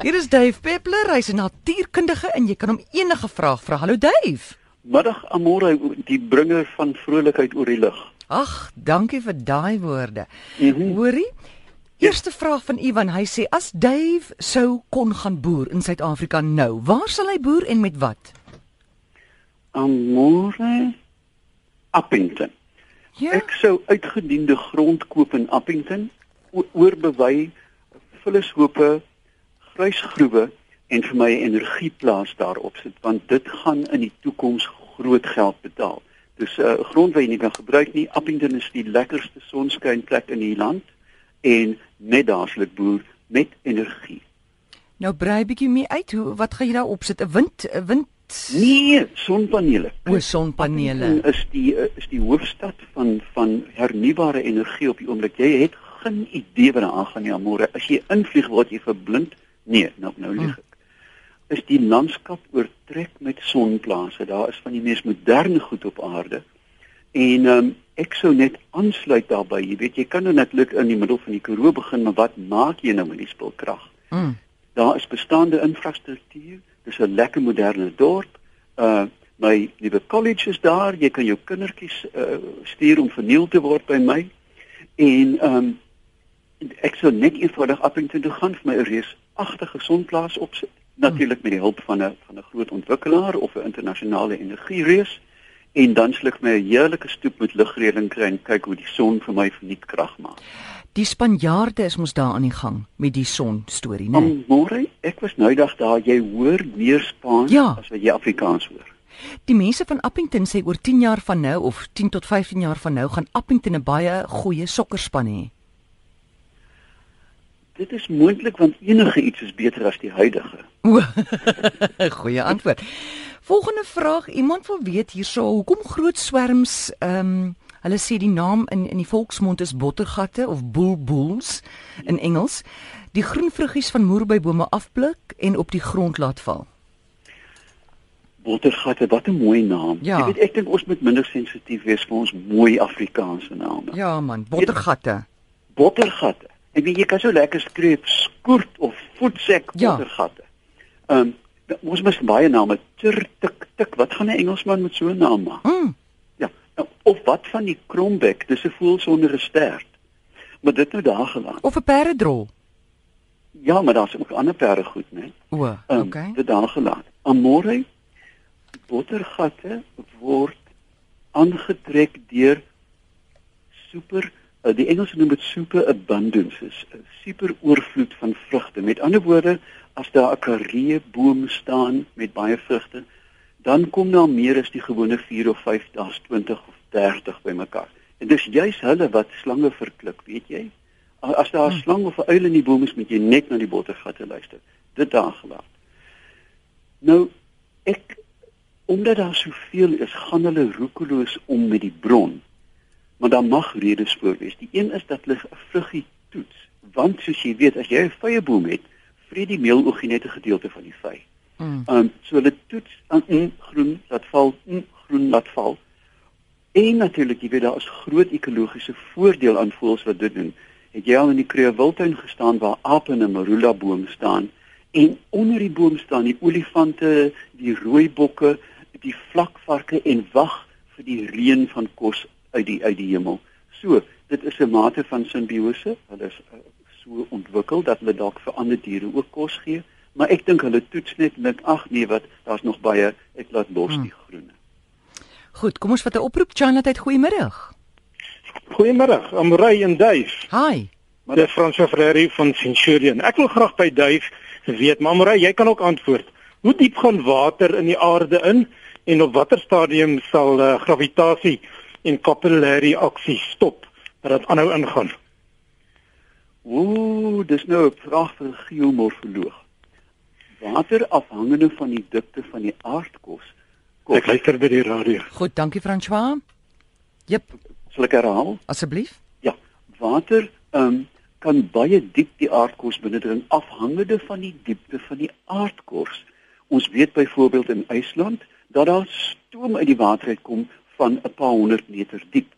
Hier is Dave Peppler, hy's 'n natuurkundige en jy kan hom enige vraag vra. Hallo Dave. Middag Amore, die bringer van vrolikheid oor die lig. Ag, dankie vir daai woorde. Mm -hmm. Hoorie? Eerste vraag van Ivan, hy sê as Dave sou kon gaan boer in Suid-Afrika nou, waar sal hy boer en met wat? Amore Appington. Ja. Ek sou uitgediende grond koop in Appington, oorbewei vullishope, grysgroewe en vir my 'n energieplaas daarop sit want dit gaan in die toekoms groot geld betaal. Dus uh, grond wat jy nie kan gebruik nie. Appington is die lekkerste sonskynplek in die land en net daarslik boer met energie. Nou brei bietjie meer uit. Hoe wat gaan jy daar opsit? 'n Wind 'n wind Nee, sonpanele. o sonpanele. Appington is die eh, is die hoofstad van van hernubare energie op die oomblik. Jy het geen idee wat daar aangaan nie, Amore. As jy invlieg word jy verblind. Nee, nou nou lieg ek. Is die landskap oortrek met sonplase. Daar is van die mees moderne goed op aarde. En ehm um, ek sou net aansluit daarbey. Jy weet, jy kan nou netlik in die middel van die Karoo begin, maar wat maak jy nou met die spulkrag? Mm. Daar is bestaande infrastruktuur. Dis 'n lekker moderne dorp. Uh my nuwe college is daar. Jy kan jou kindertjies uh stuur om verniel te word by my. En ehm um, ek sou net eenvoudig Appington toe gaan vir my 'n reusagtige sonplaas opsit. Natuurlik met die hulp van 'n van 'n groot ontwikkelaar of 'n internasionale energiereus. En dan sluk my 'n heerlike stoep met ligreëling kry en kyk hoe die son vir my verniet krag maak. Die Spanjaarde is mos daar aan die gang met die son storie, né? Nee? Môre, ek was nou dag daar, jy hoor meer Spaans Ja. as wat jy Afrikaans hoor. Die mense van Appington sê oor 10 jaar van nou of 10 tot 15 jaar van nou gaan Appington 'n baie goeie sokkerspan hê. Dit is moontlik want enige iets is beter as die huidige. Goeie antwoord. Volgende vraag, iemand wil weet hierso, hoekom groot swerms ehm um, hulle sê die naam in in die volksmond is bottergatte of bulbuls in Engels, die groen vruggies van moerbybome afpluk en op die grond laat val. Bottergatte, wat 'n mooi naam. Ja. Jy weet ek dink ons moet minder sensitief wees vir ons mooi Afrikaanse name. Ja man, bottergatte. Bottergatte. Ek weet jy kan so lekker skreef skoort of voetsek Ja. bottergatte. Ehm um, ons mis baie name. Tur tik tik. Wat gaan 'n Engelsman met so 'n naam maak? Mm, Ja. nou, Of wat van die krombek? Dis 'n voël sonder 'n stert. Maar dit nou daar gelaat. of 'n perdedrol. Ja, maar daar's ook ander perde goed, né? O, Um, okay. Dit daar gelaat. Amore bottergatte word aangetrek deur super uh, die Engelse noem dit super abundance, is 'n super oorvloed van vrugte. Met ander woorde, as daar 'n karee boom staan met baie vrugte, dan kom daar meer as die gewone 4 of 5, daar's 20 of 30 bymekaar. En dis juis hulle wat slange verklik, weet jy? As daar 'n Hmm. slang of 'n uil in die boom is, moet jy net na die bottergatte luister. Dit daar gelaat. Nou ek omdat daar soveel is, gaan hulle roekeloos om met die bron. Maar daar mag redes voor wees. Die een is dat hulle 'n vruggie toets, want soos jy weet, as jy 'n vyeboom het, vreet die meeloogie net 'n gedeelte van die vy. Mm. Ehm um, so hulle toets aan mm, groen laat val, mm, groen laat val. En natuurlik, jy weet daar is groot ekologiese voordeel aan voëls wat dit doen. Het jy al in die Kruger Wildtuin gestaan waar ape en 'n marula boom staan en onder die boom staan die olifante, die rooibokke, die vlakvarke en wag vir die reën van kos uit die uit die hemel. So, dit is 'n mate van simbiose. Hulle is uh, so ontwikkel dat hulle dalk vir ander diere ook kos gee, maar ek dink hulle toets net en dink ag nee, wat daar's nog baie ek laat los Hmm. die groene. Goed, kom ons vat 'n oproep. Charlotte, goeiemiddag. Goeiemiddag, Amrey en Duif. Hi. Maar dis François Ferreira van Centurion. Ek wil graag by Duif weet, maar Amrey, jy kan ook antwoord. Hoe diep gaan water in die aarde in en op watter stadium sal uh, gravitasie en kapillêre aksie stop dat dit aanhou ingaan? Ooh, dis nou 'n 'n geomorfoloog. Water afhangende van die dikte van die aardkos. Kom, Ek luister by die radio. Goed, dankie François. Jep, sal ek herhaal? asseblief. Ja, water um, kan baie diep die aardkos binnendring afhangende van die diepte van die aardkors. Ons weet byvoorbeeld in IJsland dat daar stoom uit die water uitkom van 'n paar honderd meter diep.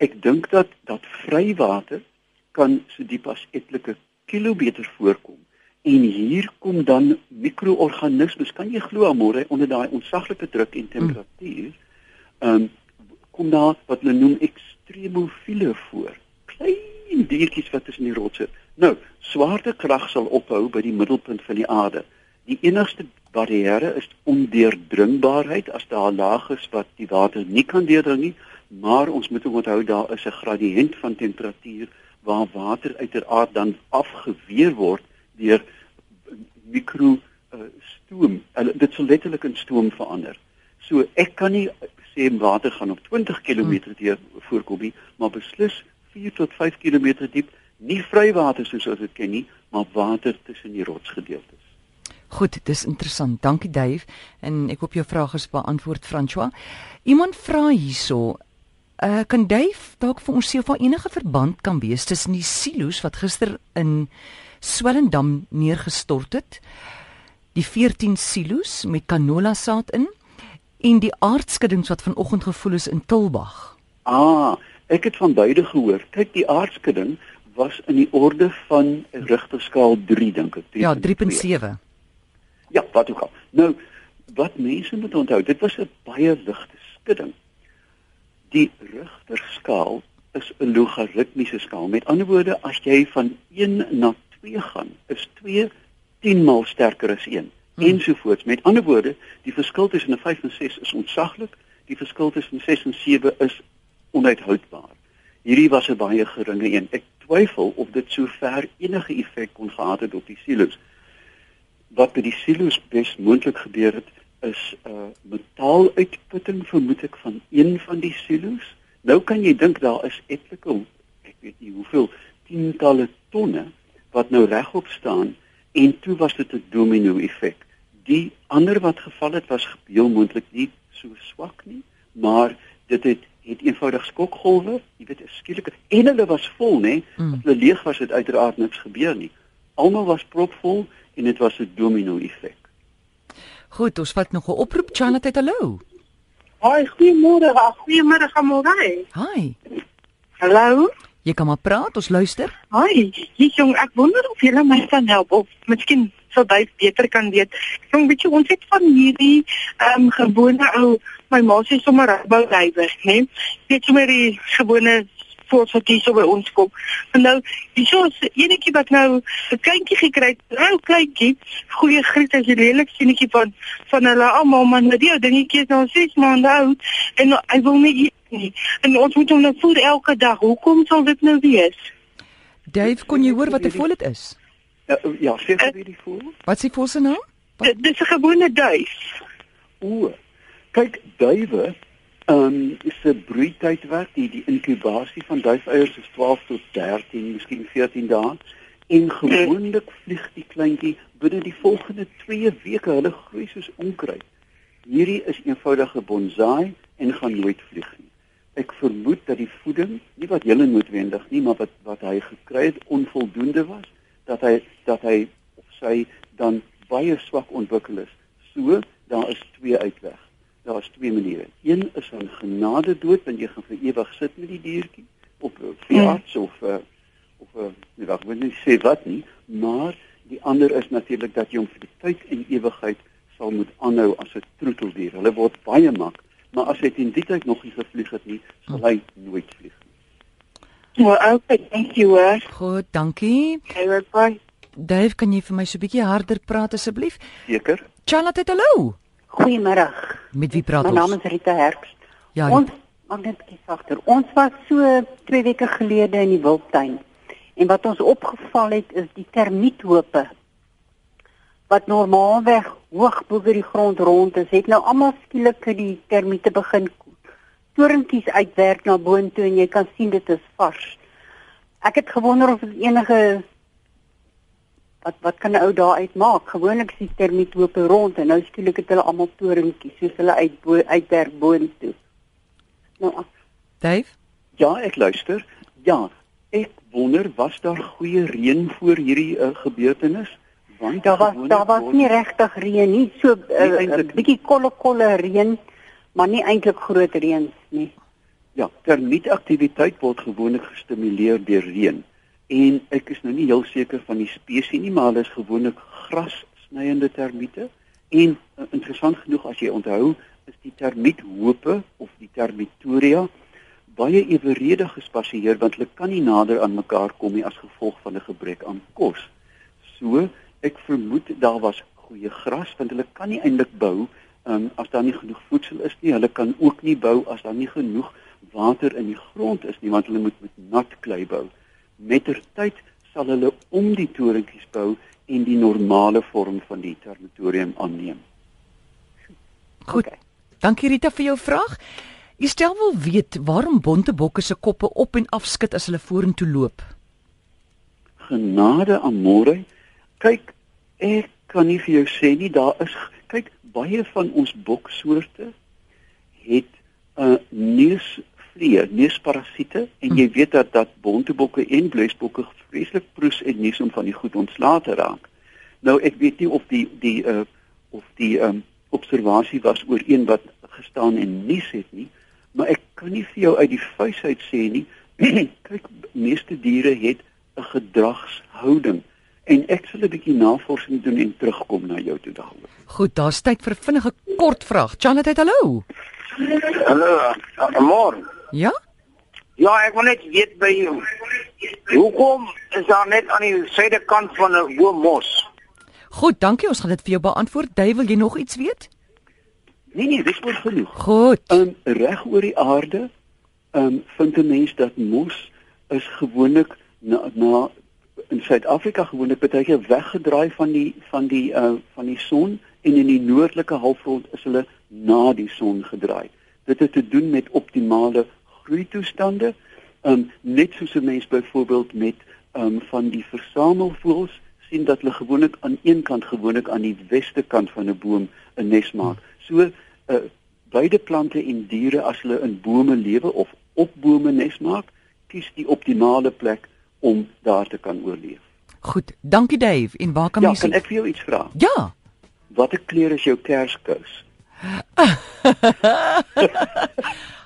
Ek dink dat dat vrywater kan so diep as etlike kilometer voorkom En hier kom dan mikroorganismes, kan jy glo môre onder daai ontsaglike druk en temperatuur, ehm um, kom daar wat hulle noem ekstremofiele voor. Klein diertjies wat tussen die rotse. Nou, swaartekrag sal ophou by die middelpunt van die aarde. Die enigste barrière is ondeurdringbaarheid as daar laag is wat die water nie kan deurdring nie, maar ons moet onthou daar is 'n gradiënt van temperatuur waar water uiteraard dan afgeweer word deur mikro uh, stoom. Uh, dit sal letterlik in stoom verander. So ek kan nie sê water gaan op 20 km deur voorkom nie, maar beslis 4 tot 5 km diep, nie vrywater soos ons dit ken nie, maar water tussen die rotsgedeeltes. Goed, dis interessant. Dankie Dave en ek hoop jou vraag is beantwoord François. Iemand vra hierso, uh kan Dave dalk vir ons sê of daar enige verband kan wees tussen die silo's wat gister in Swellendam neergestort het, die 14 silo's met canola saad in en die aardskuddings wat vanoggend gevoel is in Tilbag. Ah, ek het van beide gehoor. Kyk, die aardskudding was in die orde van Richterskaal 3 dink ek. Ja, 3.7. Ja, wat ook al. Nou, wat mense moet onthou, dit was 'n baie ligte skudding. Die Richterskaal is 'n logaritmiese skaal. Met ander woorde, as jy van 1 na 2 gaan, is 2 10 maal sterker as 1 hmm. ensovoorts. Met ander woorde, die verskil tussen 'n 5 en 6 is ontsaglik, die verskil tussen 6 en 7 is onuithoudbaar. Hierdie was 'n baie geringe een. Ek twyfel of dit sover enige effek kon gehad het op die silo's. Wat by die silo's bes moontlik gebeur het, is 'n uh, metaaluitputting vermoed ek van een van die silo's. Nou kan jy dink daar is etlike ek weet nie hoeveel tientalle tonne wat nou regop staan en toe was dit 'n domino effek. Die ander wat geval het was heel moontlik nie so swak nie, maar dit het het eenvoudig skokgolwe, jy weet, skielik en hulle was vol, nê? Mm. As hulle leeg was het uiteraard niks gebeur nie. Almal was propvol en dit was 'n domino effek. Goed, ons vat nog 'n oproep, Charlotte, hallo. Hi, goeiemôre. Goeiemôre, Gamorey. Hi. Hallo. Jy kan maar praat, ons luister. Hi, hier jong, ek wonder of jy my kan help of miskien sou baie beter kan weet. Jong, weet jy ons het van hierdie ehm um, gewone ou my ma sê sommer boudrywer, né? Weet jy maar die gewone voels wat hier so by ons kom. En nou, 'n enetjie wat nou 'n kleintjie gekry het, 'n ou kleintjie, goeie griet as jy redelik sienetjie van van hulle almal, maar nou die dingetjie is nou 6 maande oud en nou, hy wil nie nie. En ons moet hom nou voed elke dag. Hoekom sal dit nou wees? Dave, kon jy hoor wat 'n voel dit is? Ja, ja, sê vir wie die voel? Wat s'ie voel se naam? Dis 'n gewone duif. O. Kyk, duwe, ehm um, is 'n broeitydwerk, die die inkubasie van duifeiers is 12 tot 13, miskien 14 dae. En gewoonlik vlieg die kleintjie binne die volgende 2 weke. Hulle groei soos onkruid. Hierdie is eenvoudige bonsai en gaan nooit vlieg nie ek vermoed dat die voeding nie wat hulle noodwendig nie maar wat wat hy gekry het onvoldoende was dat hy dat hy of sy dan baie swak ontwikkel is so daar is twee uitweg daar is twee maniere een is 'n genade dood want jy gaan vir ewig sit met die diertjie op veearts of uh, of uh, nee wat wil nie sê wat nie maar die ander is natuurlik dat jy hom vir die tyd en ewigheid sal moet aanhou as 'n troeteldier hulle word baie mak maar as hy teen die tyd nog nie gevlieg het nie, sal hy nooit vlieg nie. Well, okay, thank you. Uh. Goed, dankie. Okay, bye. Dave, kan jy vir my so 'n bietjie harder praat asseblief? Seker. Charlotte, hallo. Goeiemôre. Met wie praat my ons? My naam is Rita Herkst. Ja. Ons mag net bietjie sagter. Ons was so 2 weke gelede in die wildtuin. En wat ons opgeval het is die termiethope wat normaalweg hoog bo die grond rond is, het nou almal skielik die termiete begin torentjies uitwerk na boontoe en jy kan sien dit is vars. Ek het gewonder of dit enige wat wat kan 'n ou daar uitmaak? Gewoonlik is die termiet hoop rond en nou skielik het hulle almal torentjies soos hulle uit bo uitwerk boontoe. Nou, Dave? Ja, ek luister. Ja, ek wonder was daar goeie reën voor hierdie uh, gebeurtenis? Want daar was daar was nie regtig reën nie, so 'n uh, uh, bietjie kolle kolle reën, maar nie eintlik groot reën nie. Ja, termietaktiwiteit word gewoonlik gestimuleer deur reën. En ek is nou nie heel seker van die spesies nie, maar hulle is gewoonlik grassnyende termiete en uh, interessant genoeg as jy onthou, is die termiethope of die termitoria baie eweredig gespasieer want hulle kan nie nader aan mekaar kom nie as gevolg van 'n gebrek aan kos. So, ek vermoed daar was goeie gras want hulle kan nie eintlik bou um, as daar nie genoeg voedsel is nie. Hulle kan ook nie bou as daar nie genoeg water in die grond is nie want hulle moet met nat klei bou. Mettertyd sal hulle om die torentjies bou en die normale vorm van die territorium aanneem. Goed. Okay. Dankie Rita vir jou vraag. Jy stel wel weet waarom bontebokke se koppe op en af skud as hulle vorentoe loop. Genade aan môre. Kyk, ek kan nie vir jou sê nie, daar is kyk baie van ons boksoorte het 'n uh, neusvliee, neusparasiete en jy weet dat dat bontebokke en bleesbokke vreeslik proes en nies om van die goed ontslae te raak. Nou ek weet nie of die die uh of die um observasie was oor een wat gestaan en nies het nie, maar ek kan nie vir jou uit die vuis uit sê nie. Kyk, meeste diere het 'n gedragshouding en ek sal 'n bietjie navorsing doen en terugkom na jou toe daaroor. Goed, daar's tyd vir vinnige kort vraag. Janet, hallo. Hallo, môre. Ja? Ja, ek wil net weet by jou. Hoekom is daar net aan die suidekant van 'n hoë mos? Goed, dankie. Ons gaan dit vir jou beantwoord. Dave, wil jy nog iets weet? Nee nee, dis wel genoeg. Goed. Um reg oor die aarde, um vind 'n mens dat mos is gewoonlik na na in Suid-Afrika gewoonlik baie keer weggedraai van die van die uh van die son en in die noordelike halfrond is hulle na die son gedraai. Dit het te doen met optimale groeitoestande. Um net soos 'n mens byvoorbeeld met um van die versamelvoëls sien dat hulle gewoonlik aan een kant gewoonlik aan die weste kant van 'n boom 'n nes maak. So uh, beide plante en diere as hulle in bome lewe of op bome nes maak, kies die optimale plek om daar te kan oorleef. Goed, dankie Dave. En waar kan ja, mens Ja, kan ek vir jou iets vra? Ja. Watter kleur is jou kerskous?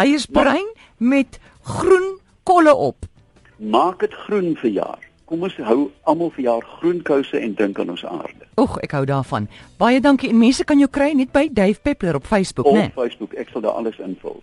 Hy is bruin met groen kolle op. Maak dit groen vir jaar. Kom ons hou almal vir jaar groen kouse en dink aan ons aarde. Oeg, ek hou daarvan. Baie dankie en mense kan jou kry net by Dave Peppler op Facebook, né? Op Facebook, ek sal daar alles invul.